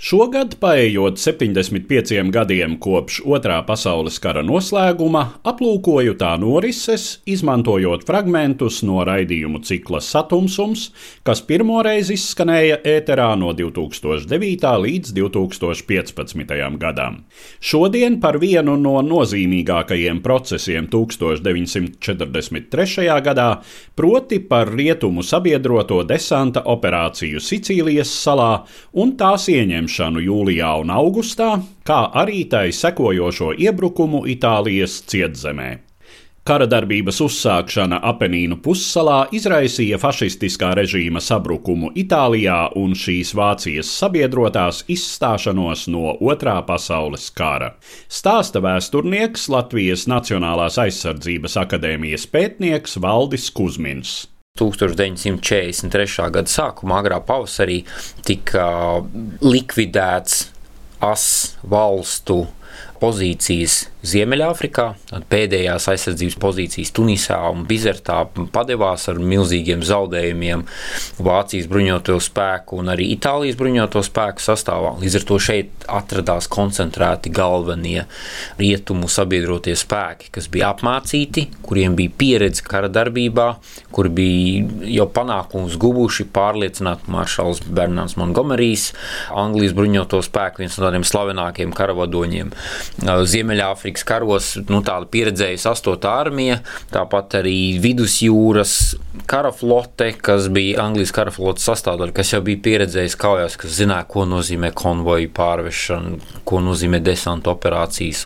Šogad, paējot 75 gadiem kopš Otrā pasaules kara noslēguma, aplūkoju tā norises, izmantojot fragmentus no raidījumu cikla Satumsums, kas pirmoreiz izskanēja ēterā no 2009. līdz 2015. gadam. Šodien par vienu no nozīmīgākajiem procesiem 1943. gadā, proti par rietumu sabiedroto desanta operāciju Sicīlijas salā un tās ieņemšanu pieņemšanu jūlijā un augustā, kā arī tai sekojošo iebrukumu Itālijas cietzemē. Kara darbības uzsākšana Apenīnu pussalā izraisīja fašistiskā režīma sabrukumu Itālijā un šīs Vācijas sabiedrotās izstāšanos no Otrā pasaules kara. Stāsta vēsturnieks Latvijas Nacionālās aizsardzības akadēmijas pētnieks Valdis Kusmins. 1943. gada sākumā, agrā pavasarī, tika likvidēts as valstu pozīcijas Ziemeļāfrikā, pēdējās aizsardzības pozīcijas Tunisā un Bizertā padevās ar milzīgiem zaudējumiem Vācijas bruņoto spēku un arī Itālijas bruņoto spēku sastāvā. Līdz ar to šeit atradās koncentrēti galvenie rietumu sabiedrotie spēki, kas bija apmācīti, kuriem bija pieredze kara darbībā, kuri bija jau panākumus guvuši, pārliecināti maršals Bernards Montgomerijs, Anglijas bruņoto spēku, viens no tādiem slavenākiem karavadoņiem. Ziemeļāfrikā Āfrikas karos nu, tāda pieredzējusi 8. armija, tāpat arī vidusjūras kara flote, kas bija Anglijas kara flotes sastāvdaļa, kas jau bija pieredzējusi kaujās, kas zināja, ko nozīmē konvoju pārvešana, ko nozīmē desanta operācijas.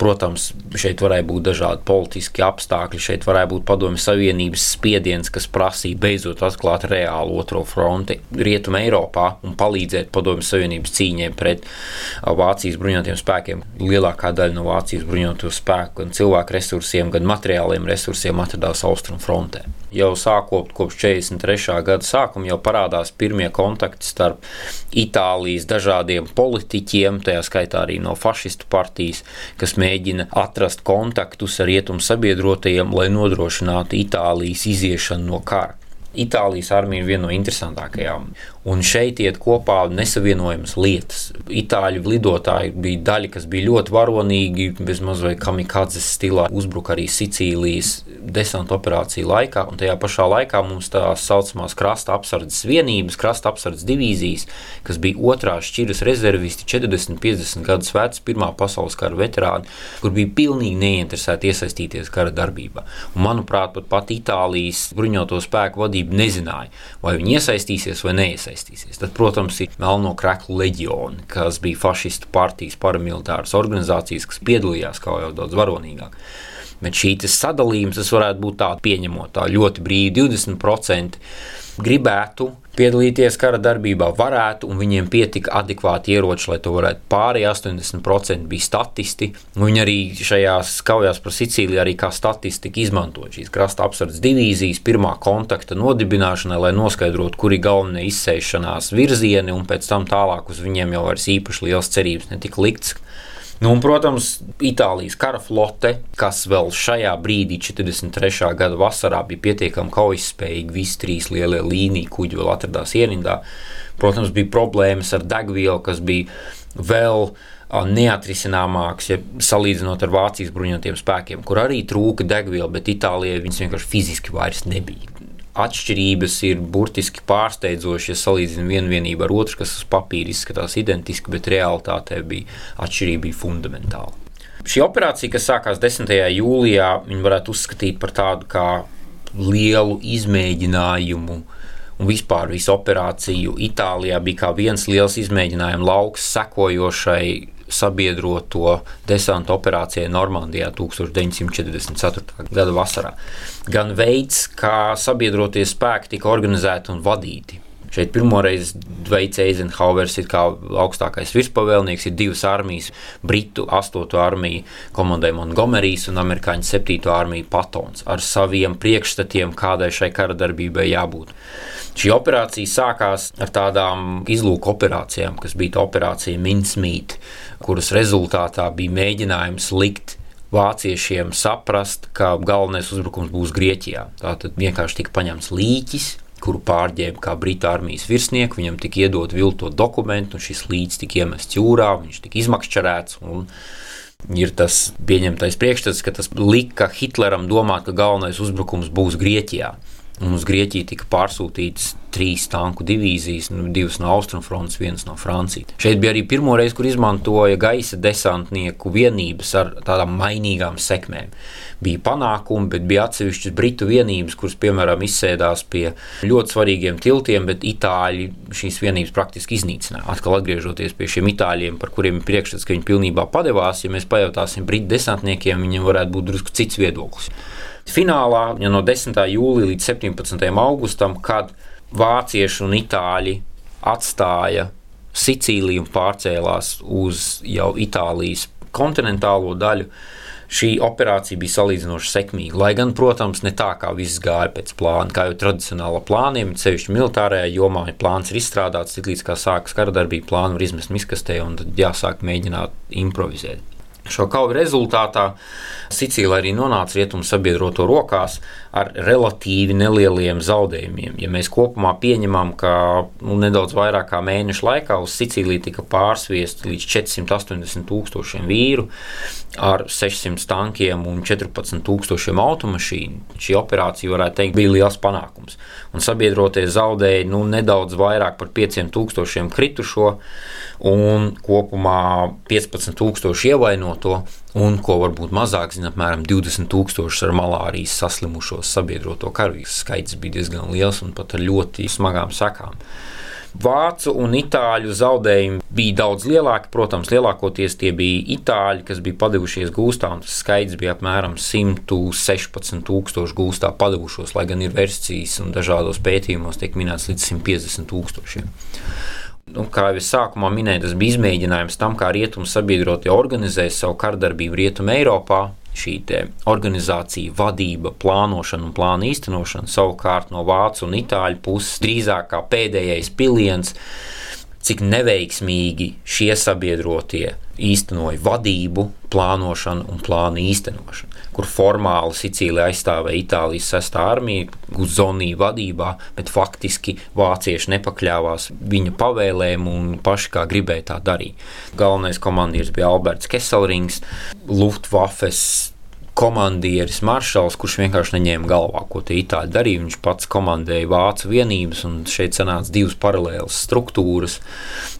Protams, šeit varēja būt dažādi politiski apstākļi, šeit varēja būt padomju savienības spiediens, kas prasīja beidzot atklāt reālu otro fronti Rietumē Eiropā un palīdzēt padomju savienības cīņai pret Vācijas bruņotiem spēkiem. Lielākā daļa no Vācijas bruņoto spēku, gan cilvēku resursiem, gan materiāliem resursiem atradās Austrumu frontē. Jau sākot kopš 43. gada sākuma, jau parādās pirmie kontakti starp Itālijas dažādiem politiķiem, tajā skaitā arī no fašistu partijas, kas mēģina atrast kontaktus ar rietumu sabiedrotajiem, lai nodrošinātu Itālijas iziešanu no kara. Itālijas armija ir viena no interesantākajām. Un šeit iet kopā nesavienojamas lietas. Itāļu lidotāji bija daļa, kas bija ļoti varonīgi, bezmaz vai kamikadzes stilā, uzbruka arī Sicīlijas desanta operāciju laikā. Un tajā pašā laikā mums tā saucamās krasta apsardzes vienības, krasta apsardzes divīzijas, kas bija otrās šķiras rezervisti, 40, 50 gadus veci, Pirmā pasaules kara veterāni, kur bija pilnīgi neinteresēti iesaistīties kara darbībā. Un, manuprāt, pat, pat Itālijas bruņoto spēku vadība valdība nezināja, vai viņi iesaistīsies vai neiesaistīsies. Tad, protams, ir melno kreklu leģioni, kas bija fašistu partijas paramilitāras organizācijas, kas piedalījās kā jau daudz varonīgāk. Bet šī sadalījums varētu būt tāds pieņemot, tā ļoti brīvi 20% gribētu piedalīties kara darbībā, varētu, un viņiem pietika adekvāti ieroči, lai to varētu. Pārējie 80% bija statisti. Viņi arī šajās kaujās par Sicīliju arī kā statisti tika izmantot šīs krasta apsardzes divīzijas pirmā kontakta nodibināšanai, lai noskaidrotu, kuri galvenie izsēšanās virzieni, un pēc tam tālāk uz viņiem jau vairs īpaši liels cerības netika likts. Nu, un, protams, Itālijas kara flote, kas vēl šajā brīdī, 43. gada vasarā, bija pietiekami kaujaspējīga, visi trīs lielie līniju kuģi vēl atradās ierindā. Protams, bija problēmas ar degvielu, kas bija vēl neatrisināmāks, ja salīdzinot ar Vācijas bruņotajiem spēkiem, kur arī trūka degviela, bet Itālijai viņas vienkārši fiziski vairs nebija atšķirības ir burtiski pārsteidzošas, ja salīdzinām vienu vienību ar otru, kas uz papīra izskatās identiski, bet realitātē bija atšķirība bija fundamentāla. Šī operācija, kas sākās 10. jūlijā, varētu uzskatīt par tādu kā lielu izmēģinājumu. Un vispār visu operāciju Itālijā bija kā viens liels izmēģinājuma lauks sekojošai sabiedroto desanta operācijai Normandijā 1944. gada vasarā. Gan veids, kā sabiedrotie spēki tika organizēti un vadīti. Šeit pirmoreiz veids Eizenhauers ir kā augstākais virspavēlnieks, ir divas armijas, Britu 8. armija komandē Montgomerijas un Amerikāņu 7. armija Patons ar saviem priekšstatiem, kādai šai kara darbībai jābūt. Šī operācija sākās ar tādām izlūku operācijām, kas bija operācija Minsmīt, kuras rezultātā bija mēģinājums likt vāciešiem saprast, ka galvenais uzbrukums būs Grieķijā. Tātad vienkārši tika paņemts līķis, kuru pārģēba kā Britu armijas virsnieku. Viņam tika iedot viltot dokumentu, un šis līķis tika iemests jūrā, viņš tika izmakšķerēts. Ir tas pieņemtais priekšstats, ka tas lika Hitleram domāt, ka galvenais uzbrukums būs Grieķijā. Un uz Grieķiju tika pārsūtītas trīs tanku divīzijas, nu, divas no austrumfrontes, viens no Francijas. Šeit bija arī pirmo reizi, kur izmantoja gaisa desantnieku vienības ar tādām mainīgām sekmēm. Bija panākumi, bet bija atsevišķas britu vienības, kuras, piemēram, izsēdās pie ļoti svarīgiem tiltiem, bet itāļi šīs vienības praktiski iznīcināja. Atkal atgriežoties pie šiem itāļiem, par kuriem ir priekšstats, ka viņi pilnībā padevās, ja mēs pajautāsim britu desantniekiem, viņiem varētu būt drusku cits viedoklis finālā ja no 10. jūlija līdz 17. augustam, kad vācieši un itāļi atstāja Sicīliju un pārcēlās uz jau Itālijas kontinentālo daļu. Šī operācija bija salīdzinoši sekmīga. Lai gan, protams, ne tā kā viss gāja pēc plāna, kā jau tradicionāla plāniem, sevišķi militārajā jomā, ja plāns ir izstrādāts, tik līdz kā sākas kara darbība, plānu var izmest miskastē un tad jāsāk mēģināt improvizēt. Šo kauju rezultātā Sicīlija arī nonāca rietumu sabiedroto rokās ar relatīvi nelieliem zaudējumiem. Ja mēs kopumā pieņemam, ka nu, nedaudz vairāk kā mēneša laikā uz Sicīliju tika pārsviesti līdz 480 tūkstošiem vīru ar 600 tankiem un 14 tūkstošiem automašīnu, šī operācija, varētu teikt, bija liels panākums. Un sabiedrotie zaudēja nu, nedaudz vairāk par 5000 kritušo un kopumā 15,000 ievainoto, un ko varbūt mazāk zina, apmēram 20,000 ar malārijas saslimušos sabiedroto karavīru. Skaits bija diezgan liels un pat ar ļoti smagām sekām. Vācu un itāļu zaudējumi bija daudz lielāki. Protams, lielākoties tie bija itāļi, kas bija padevušies gūstā, un tas skaits bija apmēram 116,000 gūstā padevušos, lai gan ir versijas un dažādos pētījumos tiek minēts līdz 150,000 nu, kā jau es sākumā minēju, tas bija izmēģinājums tam, kā rietumu sabiedrotie organizēja savu kardarbību Rietumē Eiropā. Šī organizācija, vadība, plānošana un plāna īstenošana savukārt no vācu un itāļu puses drīzāk kā pēdējais piliens cik neveiksmīgi šie sabiedrotie īstenoja vadību, plānošanu un plānu īstenošanu, kur formāli Sicīlija aizstāvēja Itālijas sestā armija, Guzonī vadībā, bet faktiski vācieši nepakļāvās viņa pavēlēm un paši kā gribēja tā darīt. Galvenais komandieris bija Alberts Kesselrings, Luftwaffes komandieris maršals, kurš vienkārši neņēma galvā, ko tie itāļi darīja. Viņš pats komandēja vācu vienības, un šeit sanāca divas paralēlas struktūras,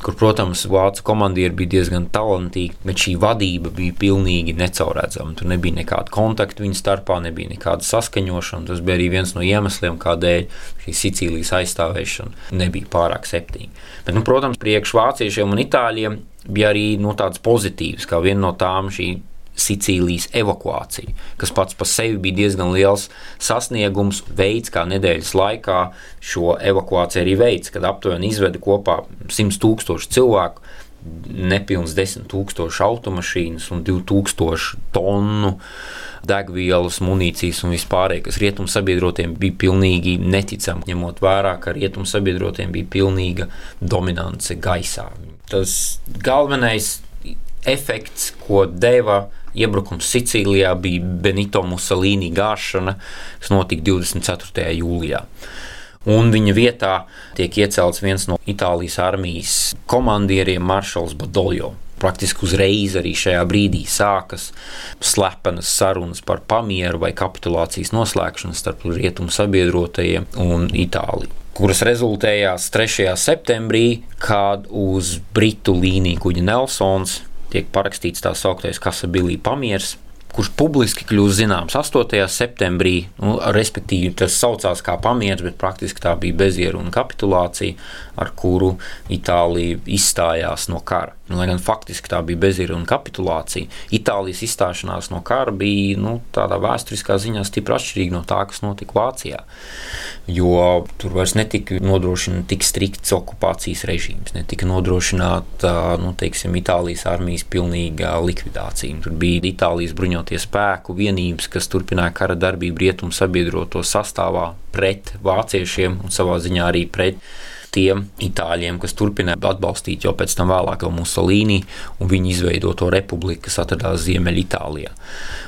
kur, protams, vācu komandieri bija diezgan talantīgi, bet šī vadība bija pilnīgi necaurredzama. Tur nebija nekāda kontakta viņu starpā, nebija nekāda saskaņošana. Tas bija arī viens no iemesliem, kādēļ šī Sicīlijas aizstāvēšana nebija pārāk septiņa. Bet, nu, protams, priekš vāciešiem un itāļiem bija arī nu, tāds pozitīvs, kā viena no tām šī Sicīlijas evakuāciju, kas pats par sevi bija diezgan liels sasniegums. Veids, kā nedēļas laikā šo evakuāciju arī veids, kad aptuveni izveda kopā 100 tūkstoši cilvēku, nepilns 10 tūkstoši automašīnas un 2000 tonu degvielas, munīcijas un vispārējais, kas rietumu sabiedrotiem bija pilnīgi neticami, ņemot vērā, ka rietumu sabiedrotiem bija pilnīga dominance gaisā. Tas galvenais efekts, ko deva Iebrukums Sicīlijā bija Benito Mussolini gāšana, kas notika 24. jūlijā. Un viņa vietā tiek iecelts viens no Itālijas armijas komandieriem, Maršals Badoljo. Praktiski uzreiz arī šajā brīdī sākas slepenas sarunas par pamieru vai kapitulācijas noslēgšanu starp rietumu sabiedrotajiem un Itāliju kuras rezultējās 3. septembrī, kad uz Britu līniju kuģa Nelsons tiek parakstīts tā sauktais Kasabilī pamieris, kurš publiski kļūst zināms 8. septembrī. Nu, respektīvi, tas saucās kā pamieris, bet praktiski tā bija bezieru un kapitulācija, ar kuru Itālija izstājās no kara. Nu, lai gan faktiski tā bija bezīra un kapitulācija, Itālijas izstāšanās no kara bija nu, tādā vēsturiskā ziņā stipri atšķirīga no tā, kas notika Vācijā. Jo tur vairs netika nodrošināts tik strikts okupācijas režīms, netika nodrošināta nu, teiksim, Itālijas armijas pilnīga likvidācija. Tur bija Itālijas bruņoties spēku vienības, kas turpināja kara darbību rietumu sabiedroto sastāvā pret vāciešiem un savā ziņā arī pret tiem itāļiem, kas turpināja atbalstīt jau pēc tam vēlāk Musolīni un viņa izveidoto republiku, kas atradās Ziemeļitālijā.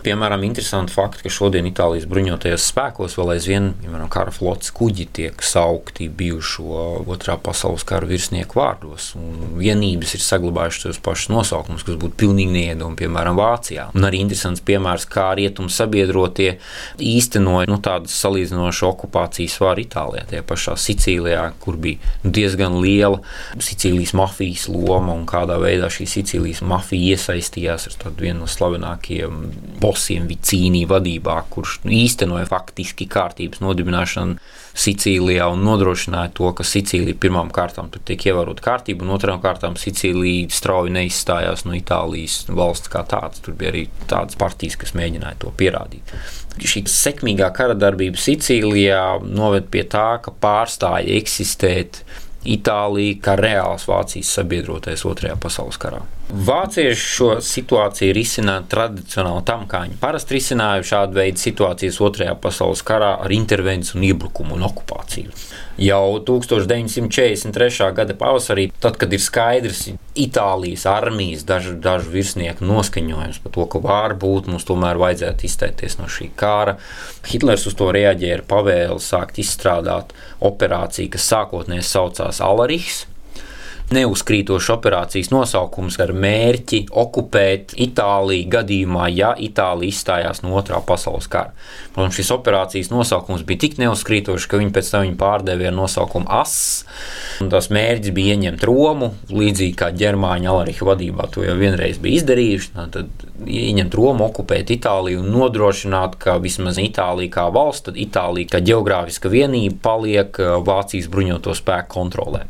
Piemēram, interesanti fakti, ka šodien Itālijas bruņotajos spēkos vēl aizvien piemēram, kara flotes kuģi tiek saukti bijušo otrā pasaules kara virsnieku vārdos. Un vienības ir saglabājušas tos pašus nosaukumus, kas būtu pilnīgi neiedomājami, piemēram, Vācijā. Un arī interesants piemērs, kā rietumu sabiedrotie īstenoja nu, tādu salīdzinošu okupācijas varu Itālijā, tajā pašā Sicīlijā, kur bija diezgan liela Sicīlijas mafijas loma un kādā veidā šī Sicīlijas mafija iesaistījās ar vienu no slavenākajiem bosiem Vicīnī vadībā, kurš īstenoja faktiski kārtības nodibināšanu Sicīlijā un nodrošināja to, ka Sicīlija pirmām kārtām tiek ievērota kārtība, un otrām kārtām Sicīlija strauji neizstājās no Itālijas valsts kā tādas. Tur bija arī tādas partijas, kas mēģināja to pierādīt. Šī sekmīgā kara darbība Sicīlijā noved pie tā, ka pārstāja eksistēt Itālija kā reāls Vācijas sabiedrotais Otrajā pasaules karā. Vācieši šo situāciju risināja tradicionāli tam, kā viņi parasti risināja šādu veidu situācijas Otrajā pasaules karā ar intervenciju, un iebrukumu un okupāciju. Jau 1943. gada pavasarī, tad, kad ir skaidrs Itālijas armijas dažu, dažu virsnieku noskaņojums par to, ka varbūt mums tomēr vajadzētu izteikties no šī kara, Hitlers uz to reaģēja ar pavēli sākt izstrādāt operāciju, kas sākotnēji saucās Salarichs neuzkrītošs operācijas nosaukums ar mērķi okupēt Itāliju gadījumā, ja Itālija izstājās no otrā pasaules kara. Protams, šis operācijas nosaukums bija tik neuzkrītošs, ka viņi pēc tam viņu pārdeva ar nosaukumu AS. Tas mērķis bija ieņemt Romu, līdzīgi kā ģermāņu Alariha vadībā to jau vienreiz bija izdarījuši. Tad ieņemt Romu, okupēt Itāliju un nodrošināt, ka vismaz Itālija kā valsts, tad Itālija kā geogrāfiska vienība paliek Vācijas bruņoto spēku kontrolē.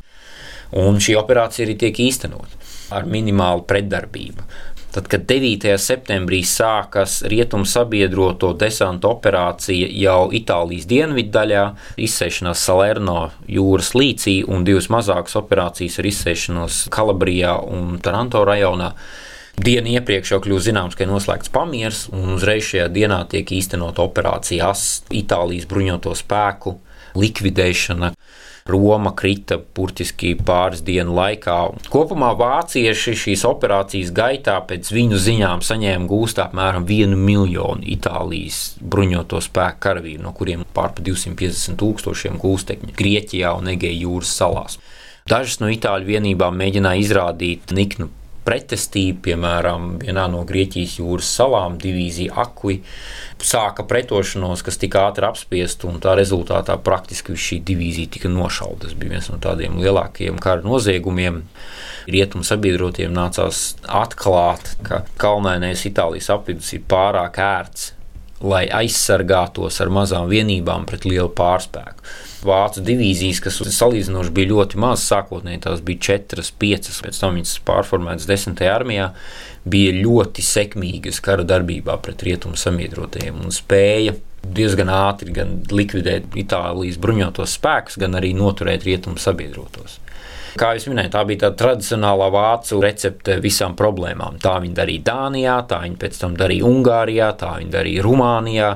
Un šī operācija arī tiek īstenota ar minimālu pretdarbību. Tad, kad 9. septembrī sākas rietumu sabiedroto desanta operācija jau Itālijas dienvidu daļā, izsēšanās Salerno jūras līcī un divas mazākas operācijas ar izsēšanos Kalabrijā un Taranto rajonā. Dienu iepriekš jau kļūst zināms, ka ir noslēgts pamieris, un uzreiz šajā dienā tiek īstenota operācija AS, Itālijas bruņoto spēku likvidēšana. Roma krita burtiski pāris dienu laikā. Kopumā vācieši šīs operācijas gaitā pēc viņu ziņām saņēma gūst apmēram 1 miljonu Itālijas bruņoto spēku karavīru, no kuriem pār 250 tūkstošiem gūstekņu Grieķijā un Egeja jūras salās. Dažas no itāļu vienībām mēģināja izrādīt niknu pretestību, piemēram, vienā no Grieķijas jūras salām, divīzija Akui, sāka pretošanos, kas tika ātri apspiesta, un tā rezultātā praktiski šī divīzija tika nošauta. Tas bija viens no tādiem lielākajiem kara noziegumiem. Rietumu sabiedrotiem nācās atklāt, ka kalnēnais Itālijas apvidus ir pārāk ērts, lai aizsargātos ar mazām vienībām pret lielu pārspēku vācu divīzijas, kas salīdzinoši bija ļoti maz. Sākotnēji tās bija 4, 5, pēc tam viņas pārformētas 10. armijā, bija ļoti sekmīgas kara darbībā pret rietumu samiedrotajiem un spēja diezgan ātri gan likvidēt Itālijas bruņotos spēkus, gan arī noturēt rietumu sabiedrotos. Kā jau minēju, tā bija tā tradicionālā vācu recepte visām problēmām. Tā viņi darīja Dānijā, tā viņi pēc tam darīja Ungārijā, tā viņi darīja Rumānijā,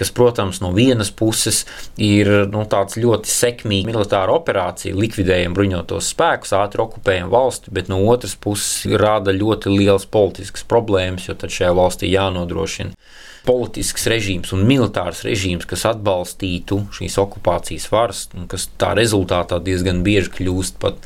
kas, protams, no vienas puses ir nu, tāds ļoti sekmīgs militāra operācija, likvidējam bruņotos spēkus, ātri okupējam valsti, bet no otras puses rada ļoti liels politisks problēmas, jo tad šajā valstī jānodrošina politisks režīms un militārs režīms, kas atbalstītu šīs okupācijas varas, un kas tā rezultātā diezgan bieži kļūst pat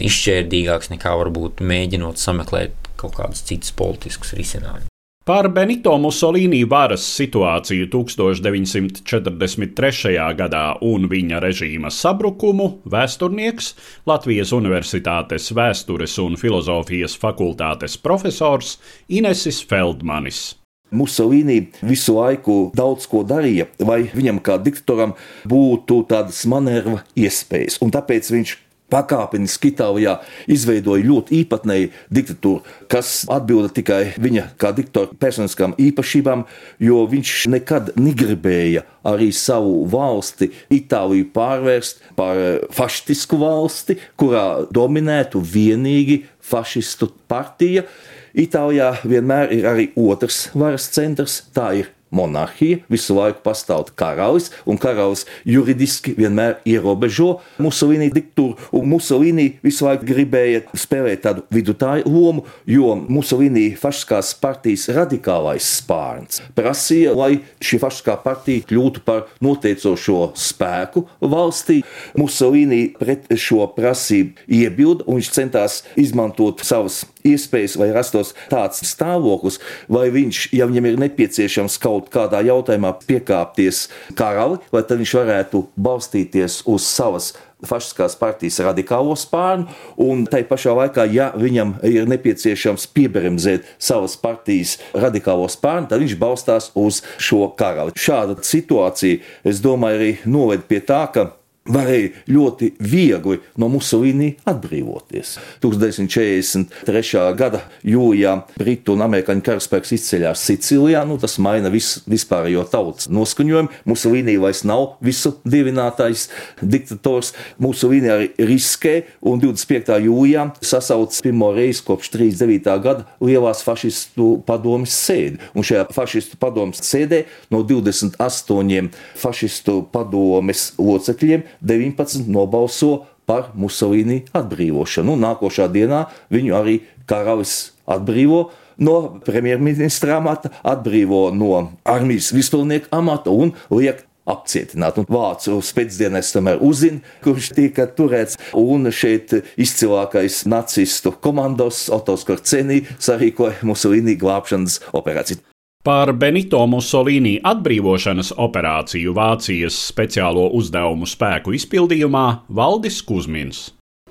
izšķērdīgāks nekā varbūt mēģinot sameklēt kaut kādus citus politiskus risinājumus. Par Benito Mussolini varas situāciju 1943. gadā un viņa režīma sabrukumu vēsturnieks, Latvijas Universitātes vēstures un filozofijas fakultātes profesors Inesis Feldmanis. Musolīni visu laiku daudz ko darīja, vai viņam kā diktatoram būtu tādas manevra iespējas. Un tāpēc viņš pakāpeniski Itālijā izveidoja ļoti īpatnēju diktatūru, kas atbilda tikai viņa kā diktatora personiskām īpašībām, jo viņš nekad negribēja arī savu valsti, Itāliju, pārvērst par fašistisku valsti, kurā dominētu vienīgi fašistu partija. Itālijā vienmēr ir arī otrs varas centrs, tā ir monarhija, visu laiku pastāv karalis, un karalis juridiski vienmēr ierobežo Musolīni diktatūru, Musolīni visu laiku gribēja spēlēt tādu vidutāju lomu, jo Musolīni fašiskās partijas radikālais spārns prasīja, lai šī fašiskā partija kļūtu par noteicošo spēku valstī. Musolīni pret šo prasību iebilda, un viņš centās izmantot savas iespējas, vai rastos tāds stāvoklis, vai viņš, ja viņam ir nepieciešams kaut kādā jautājumā piekāpties karali, vai tad viņš varētu balstīties uz savas fašiskās partijas radikālo spārnu, un tai pašā laikā, ja viņam ir nepieciešams piebremzēt savas partijas radikālo spārnu, tad viņš balstās uz šo karali. Šāda situācija, es domāju, arī noved pie tā, ka varēja ļoti viegli no Musolīni atbrīvoties. 1943. gada jūlijā Britu un Amerikāņu karaspēks izceļās Sicīlijā. Nu, tas maina vis, vispārējo tautas noskaņojumu. Musolīni vairs nav visu divinātais diktators. Musolīni arī riskē un 25. jūlijā sasauc pirmo reizi kopš 39. gada lielās fašistu padomas sēdi. Un šajā fašistu padomas sēdē no 28 fašistu padomes locekļiem 19 nobalso par Musolīni atbrīvošanu. Un nākošā dienā viņu arī karalis atbrīvo no premjerministra amata, atbrīvo no armijas vispilnieka amata un liek apcietināt. Un vācu spēcdienas tomēr uzzina, kurš tika turēts. Un šeit izcilākais nacistu komandos Otos Korcenī sarīkoja Musolīni glābšanas operāciju. Par Benito Mussolini atbrīvošanas operāciju Vācijas speciālo uzdevumu spēku izpildījumā Valdis Kusmins.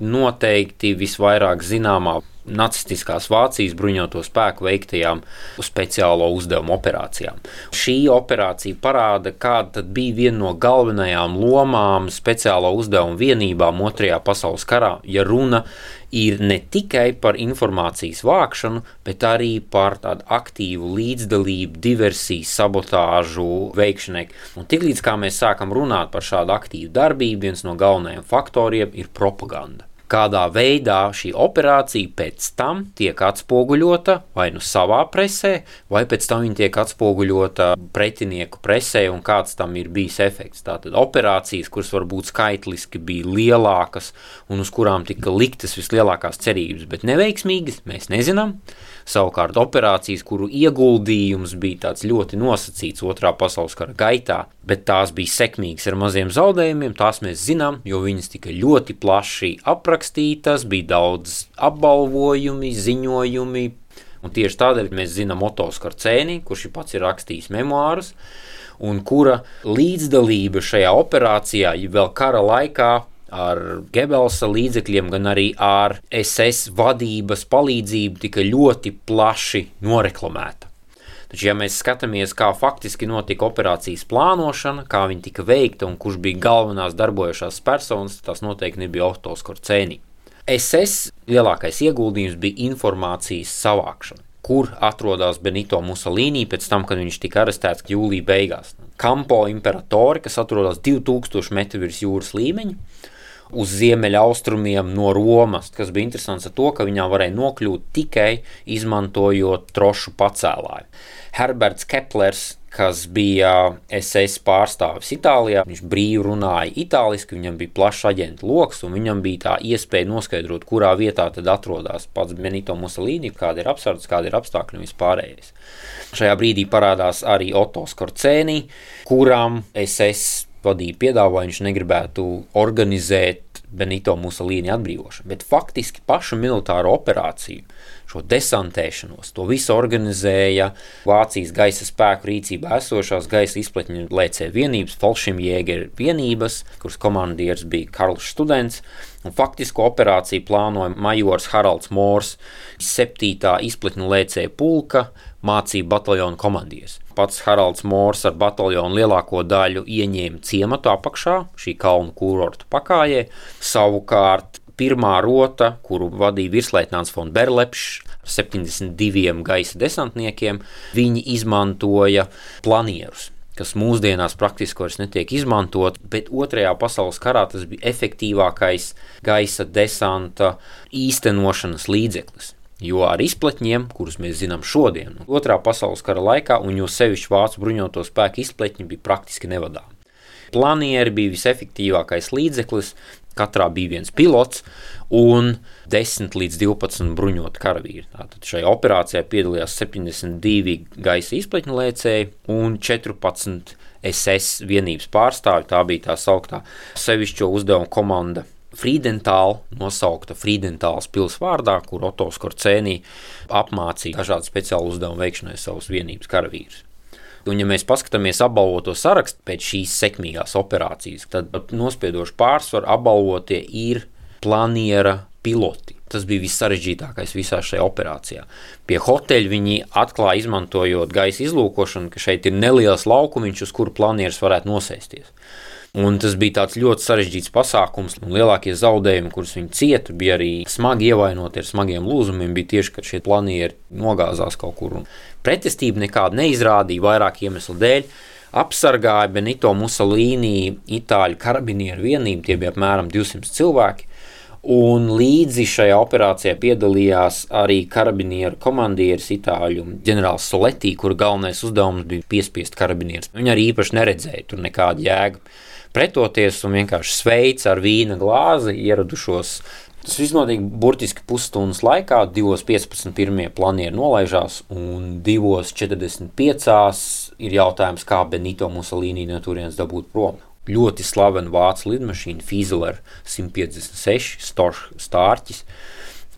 Noteikti visvairāk zināmā nacistiskās Vācijas bruņoto spēku veiktajām speciālo uzdevumu operācijām. Šī operācija parāda, kāda bija viena no galvenajām lomām speciālo uzdevumu vienībām Otrajā pasaules karā, ja runa ir ne tikai par informācijas vākšanu, bet arī par tādu aktīvu līdzdalību, diversiju, sabotāžu veikšanai. Un tiklīdz mēs sākam runāt par šādu aktīvu darbību, viens no galvenajiem faktoriem ir propaganda kādā veidā šī operācija pēc tam tiek atspoguļota vai nu savā presē, vai pēc tam viņa tiek atspoguļota pretinieku presē, un kāds tam ir bijis efekts. Tātad operācijas, kuras varbūt skaitliski bija lielākas un uz kurām tika liktas vislielākās cerības, bet neveiksmīgas, mēs nezinām. Savukārt operācijas, kuru ieguldījums bija tāds ļoti nosacīts otrā pasaules kara gaitā, bet tās bija sekmīgas ar maziem zaudējumiem, tās mēs zinām, jo viņas tika ļoti plaši aprakstītas, bija daudz apbalvojumi, ziņojumi, un tieši tādēļ mēs zinām Otos Karcēni, kurš pats ir rakstījis memoārus, un kura līdzdalība šajā operācijā vēl kara laikā ar Gebelsa līdzekļiem, gan arī ar SS vadības palīdzību tika ļoti plaši noreklamēta. Taču, ja mēs skatāmies, kā faktiski notika operācijas plānošana, kā viņa tika veikta un kurš bija galvenās darbojošās personas, tas noteikti nebija Otos Korcēni. SS lielākais ieguldījums bija informācijas savākšana. Kur atrodas Benito Mussolini pēc tam, kad viņš tika arestēts jūlijā beigās? Campo Imperatori, kas atrodas 2000 metru virs jūras līmeņa, uz ziemeļaustrumiem no Romas, kas bija interesants ar to, ka viņām varēja nokļūt tikai izmantojot trošu pacēlāju. Herberts Keplers, kas bija SS pārstāvis Itālijā, viņš brīvi runāja itāliski, viņam bija plašs aģentu lokus, un viņam bija tā iespēja noskaidrot, kurā vietā tad atrodas pats Benito Mussolini, kāda ir apsardz, kāda ir apstākļi un vispārējais. Šajā brīdī parādās arī Otto Skorcēni, kuram SS vadīja piedāvājumu, viņš negribētu organizēt Benito Musolīni atbrīvošanu, bet faktiski pašu militāro operāciju šo desantēšanos. To visu organizēja Vācijas gaisa spēku rīcībā esošās gaisa izpletņu lēcēju vienības, Falšimjēgeru vienības, kuras komandieris bija Karls Students. Un faktisko operāciju plānoja majors Haralds Mors, 7. izpletņu lēcēju pulka, mācību bataljonu komandieris. Pats Haralds Mors ar bataljonu lielāko daļu ieņēma ciematu apakšā, šī kalnu kurorta pakājē. Savukārt pirmā rota, kuru vadīja virsleitnants von Berlepšs ar 72 gaisa desantniekiem, viņi izmantoja planierus kas mūsdienās praktiski vairs netiek izmantot, bet Otrajā pasaules karā tas bija efektīvākais gaisa desanta īstenošanas līdzeklis. Jo ar izpletņiem, kurus mēs zinām šodien, Otrā pasaules kara laikā, un jo sevišķi vācu bruņoto spēku izpletņi bija praktiski nevadāmi. Planieri bija visefektīvākais līdzeklis, katrā bija viens pilots un 10 līdz 12 bruņoti karavīri. Tātad šajā operācijā piedalījās 72 gaisa izpletņu lēcēji un 14 SS vienības pārstāvji. Tā bija tā sauktā sevišķo uzdevumu komanda. Friedentāla, nosaukta Friedentāls pilsētas vārdā, kur Oto Skorcēnī apmācīja dažādu speciālu uzdevumu veikšanai savus vienības karavīrus. Un, ja mēs paskatāmies apbalvoto sarakstu pēc šīs sekmīgās operācijas, tad nospiedoši pārsvaru apbalvotie ir planiera piloti. Tas bija vissarežģītākais visā šajā operācijā. Pie hoteļa viņi atklāja, izmantojot gaisa izlūkošanu, ka šeit ir neliels laukumiņš, uz kuru planieris varētu nosēsties. Un tas bija ļoti sarežģīts pasākums. Lielākie zaudējumi, kurus viņi cieta, bija arī smagi ievainoti ar smagiem lūzumiem. Bija tieši, kad šie planieri nogāzās kaut kur. Pretestība nekāda neizrādīja vairāk iemeslu dēļ. Apsargāja Benito Mussolini, itāļu karabinieru vienību, tie bija apmēram 200 cilvēki. Un līdzi šajā operācijā piedalījās arī karabinieru komandieris Itāļu ģenerālis Soletī, kura galvenais uzdevums bija piespiest karabinierus. Viņi arī īpaši neredzēja tur nekādu jēgu pretoties un vienkārši sveic ar vīna glāzi ieradušos. Tas viss notika burtiski pusstundas laikā, 2.15. pirmie planieri nolaižās, un 2.45. ir jautājums, kā Benito Mussolini no turienes dabūt prom. Ļoti slavena vācu lidmašīna Fīzeler 156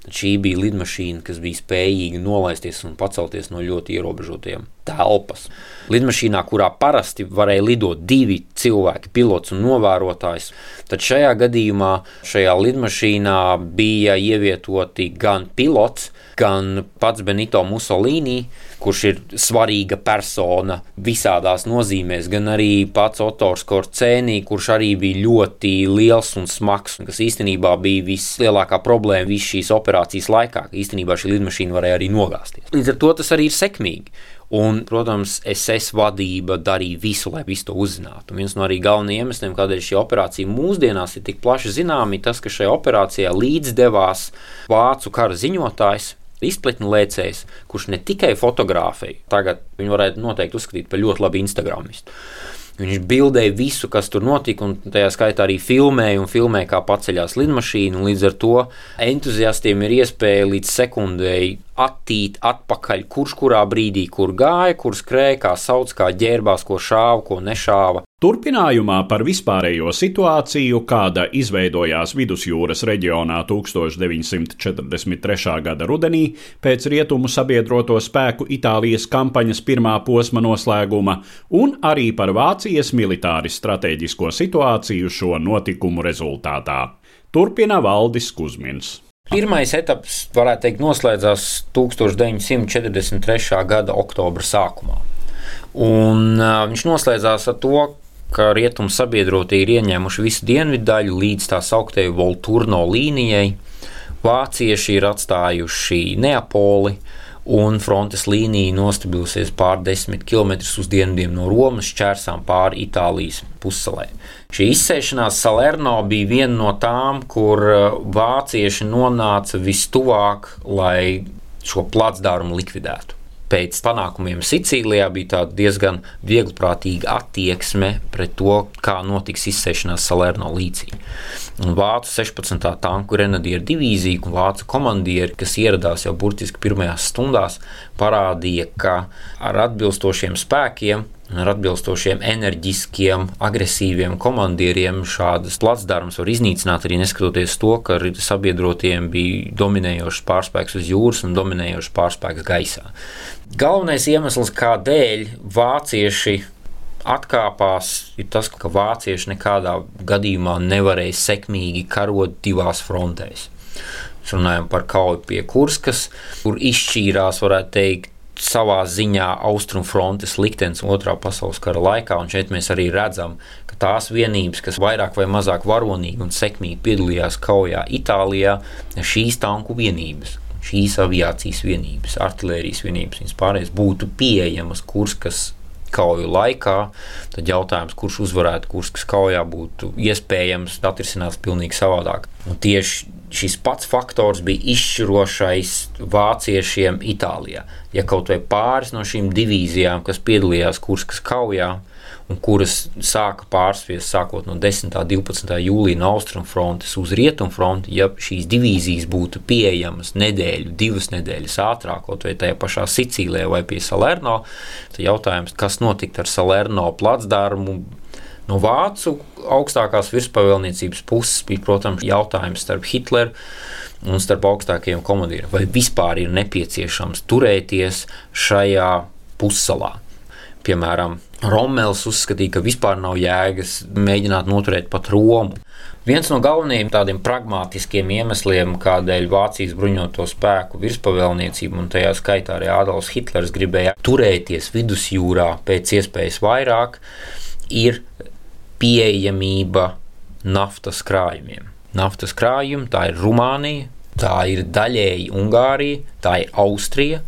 stārķis. Šī bija lidmašīna, kas bija spējīga nolaisties un pacelties no ļoti ierobežotiem telpas. Lidmašīnā, kurā parasti varēja lidot divi cilvēki, pilots un novērotājs, tad šajā gadījumā šajā lidmašīnā bija ievietoti gan pilots, gan pats Benito Mussolini, kurš ir svarīga persona visādās nozīmēs, gan arī pats Otors Korcēnī, kurš arī bija ļoti liels un smags, un kas īstenībā bija vislielākā problēma visas šīs operācijas laikā, īstenībā šī lidmašīna varēja arī nogāzties. Līdz ar to tas arī ir sekmīgi. Un, protams, SS vadība darīja visu, lai visu to uzzinātu. Un viens no arī galvenajiem iemesliem, kādēļ šī operācija mūsdienās ir tik plaši zināma, ir tas, ka šajā operācijā līdzdevās vācu kara ziņotājs izpletņu lēcējs, kurš ne tikai fotografēja, tagad viņu varētu noteikti uzskatīt par ļoti labu Instagramistu. Viņš bildēja visu, kas tur notika, un tajā skaitā arī filmēja un filmēja, kā paceļās lidmašīna. Līdz ar to entuziastiem ir iespēja līdz sekundēji attīt atpakaļ, kurš kurā brīdī kur gāja, kur skrēja, kā sauc, kā ģērbās, ko šāva, ko nešāva. Turpinājumā par vispārējo situāciju, kāda izveidojās vidusjūras reģionā 1943. gada rudenī pēc rietumu sabiedroto spēku Itālijas kampaņas pirmā posma noslēguma, un arī par Vācijas militāri strateģisko situāciju šo notikumu rezultātā. Turpina Valdis Kusmins. Pirmais etaps, varētu teikt, noslēdzās 1943. gada oktobra sākumā. Un, uh, viņš noslēdzās ar to, ka rietumu sabiedrotie ir ieņēmuši visu dienvidu daļu līdz tā sauktējai Volturno līnijai. Vācieši ir atstājuši Neapoli, un frontes līnija nostabilusies pār desmit km uz dienvidiem no Romas, šķērsām pāri Itālijas pussalē. Šī izsēšanās Salerno bija viena no tām, kur uh, vācieši nonāca vistuvāk, lai šo placdarmu likvidētu. Pēc panākumiem Sicīlijā bija diezgan vieglprātīga attieksme pret to, kā notiks izsēšanās Salerno līcī. Un vācu 16. tanku grenadieru divīzija un vācu komandieri, kas ieradās jau burtiski pirmajās stundās, parādīja, ka ar atbilstošiem spēkiem ar atbilstošiem enerģiskiem, agresīviem komandieriem šādas placdarmas var iznīcināt arī neskatoties to, ka sabiedrotiem bija dominējošs pārspēks uz jūras un dominējošs pārspēks gaisā. Galvenais iemesls, kādēļ vācieši atkāpās, ir tas, ka vācieši nekādā gadījumā nevarēja sekmīgi karot divās frontēs. Mēs runājam par kauju pie Kurskas, kur izšķīrās, varētu teikt, savā ziņā austrumfrontes liktenis Otrā pasaules kara laikā. Un šeit mēs arī redzam, ka tās vienības, kas vairāk vai mazāk varonīgi un sekmīgi piedalījās kaujā Itālijā, šīs tanku vienības. Šīs aviācijas vienības, artērijas vienības, viņas pārējās būtu pieejamas Kurskas kauju laikā, tad jautājums, kurš uzvarētu Kurskas kaujā, būtu iespējams atrisināt pavisam savādāk. Un tieši šis pats faktors bija izšķirošais vāciešiem Itālijā. Ja kaut vai pāris no šīm divīzijām, kas piedalījās Kurskas kaujā, un kuras sāka pārsviest sākot no 10. un 12. jūlija no austrumfrontes uz rietumfronti, ja šīs divīzijas būtu pieejamas nedēļu, divas nedēļas ātrāk, kaut vai tajā pašā Sicīlijā vai pie Salerno, tad jautājums, kas notika ar Salerno placdarmu, No vācu augstākās virspavēlniecības puses bija, protams, jautājums starp Hitleru un starp augstākajiem komandieriem, vai vispār ir nepieciešams turēties šajā pussalā. Piemēram, Rommels uzskatīja, ka vispār nav jēgas mēģināt noturēt pat Romu. Viens no galvenajiem tādiem pragmatiskiem iemesliem, kādēļ Vācijas bruņoto spēku virspavēlniecība un tajā skaitā arī Adolfs Hitlers gribēja turēties vidusjūrā pēc iespējas vairāk, ir pieejamība naftas krājumiem. Naftas krājumi tā ir Rumānija, tā ir daļēji Ungārija, tā ir Austrija,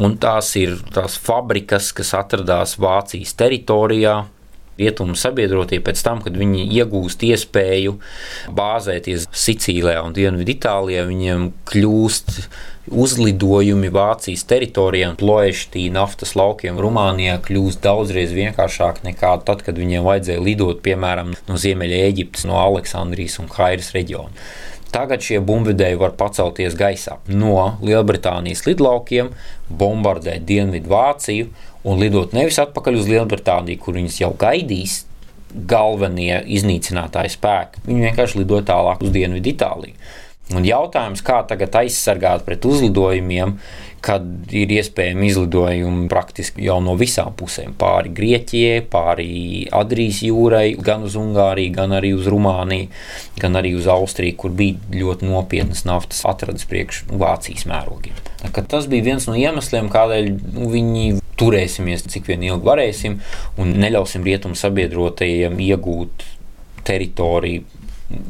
un tās ir tās fabrikas, kas atradās Vācijas teritorijā, rietumu sabiedrotie pēc tam, kad viņi iegūst iespēju bāzēties Sicīlijā un Dienvidu Itālijā, viņiem kļūst uzlidojumi Vācijas teritorijā un ploieštī naftas laukiem Rumānijā kļūst daudzreiz vienkāršāk nekā tad, kad viņiem vajadzēja lidot, piemēram, no Ziemeļa Eģiptes, no Aleksandrijas un Kairas reģiona. Tagad šie bumbvedēji var pacelties gaisā no Lielbritānijas lidlaukiem, bombardēt Dienvidu Vāciju un lidot nevis atpakaļ uz Lielbritāniju, kur viņas jau gaidīs galvenie iznīcinātāji spēki. Viņi vienkārši lido tālāk uz Dienvidu Itāliju. Un jautājums, kā tagad aizsargāt pret uzlidojumiem, kad ir iespējami izlidojumi praktiski jau no visām pusēm. Pāri Grieķijai, pāri Adrijas jūrai, gan uz Ungāriju, gan arī uz Rumāniju, gan arī uz Austriju, kur bija ļoti nopietnas naftas atradas priekš Vācijas mērogiem. Tas bija viens no iemesliem, kādēļ nu, viņi turēsimies cik vien ilgi varēsim un neļausim rietumu sabiedrotajiem iegūt teritoriju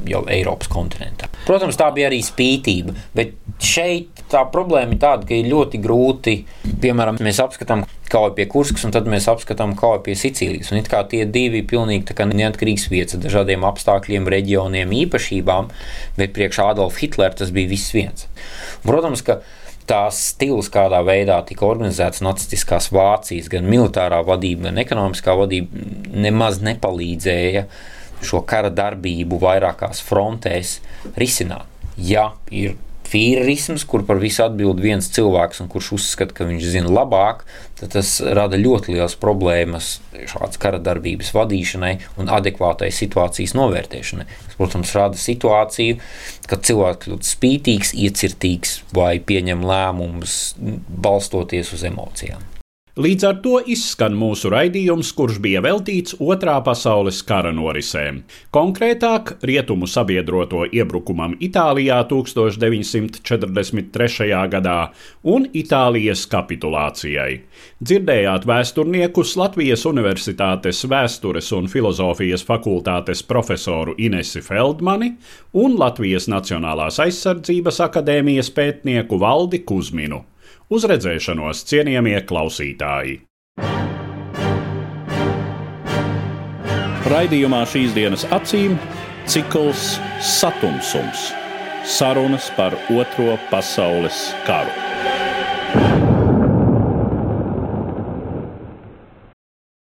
jau Eiropas kontinentā. Protams, tā bija arī spītība, bet šeit tā problēma ir tāda, ka ir ļoti grūti, piemēram, mēs apskatām kauju pie Kurskas, un tad mēs apskatām kauju pie Sicīlijas. Un it kā tie divi pilnīgi neatkarīgs vietas ar dažādiem apstākļiem, reģioniem, īpašībām, bet priekš Adolfa Hitlera tas bija viss viens. Protams, ka tās stils, kādā veidā tika organizēts nacistiskās Vācijas, gan militārā vadība, gan ekonomiskā vadība, nemaz nepalīdzēja šo kara darbību vairākās frontēs risināt. Ja ir vīrisms, kur par visu atbild viens cilvēks, un kurš uzskata, ka viņš zina labāk, tad tas rada ļoti liels problēmas šādas kara darbības vadīšanai un adekvātai situācijas novērtēšanai. Tas, protams, rada situāciju, kad cilvēks kļūst spītīgs, iecirtīgs vai pieņem lēmumus balstoties uz emocijām. Līdz ar to izskan mūsu raidījums, kurš bija veltīts Otrā pasaules kara norisēm. Konkrētāk, rietumu sabiedroto iebrukumam Itālijā 1943. gadā un Itālijas kapitulācijai. Dzirdējāt vēsturniekus Latvijas Universitātes vēstures un filozofijas fakultātes profesoru Inesi Feldmani un Latvijas Nacionālās aizsardzības akadēmijas pētnieku Valdi Kuzminu. Uz redzēšanos, cienījamie klausītāji! Raidījumā šīs dienas acīm cikls Satumsums - sarunas par Otro pasaules karu.